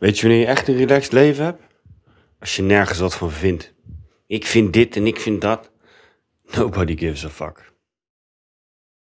Weet je wanneer je echt een relaxed leven hebt? Als je nergens wat van vindt. Ik vind dit en ik vind dat. Nobody gives a fuck.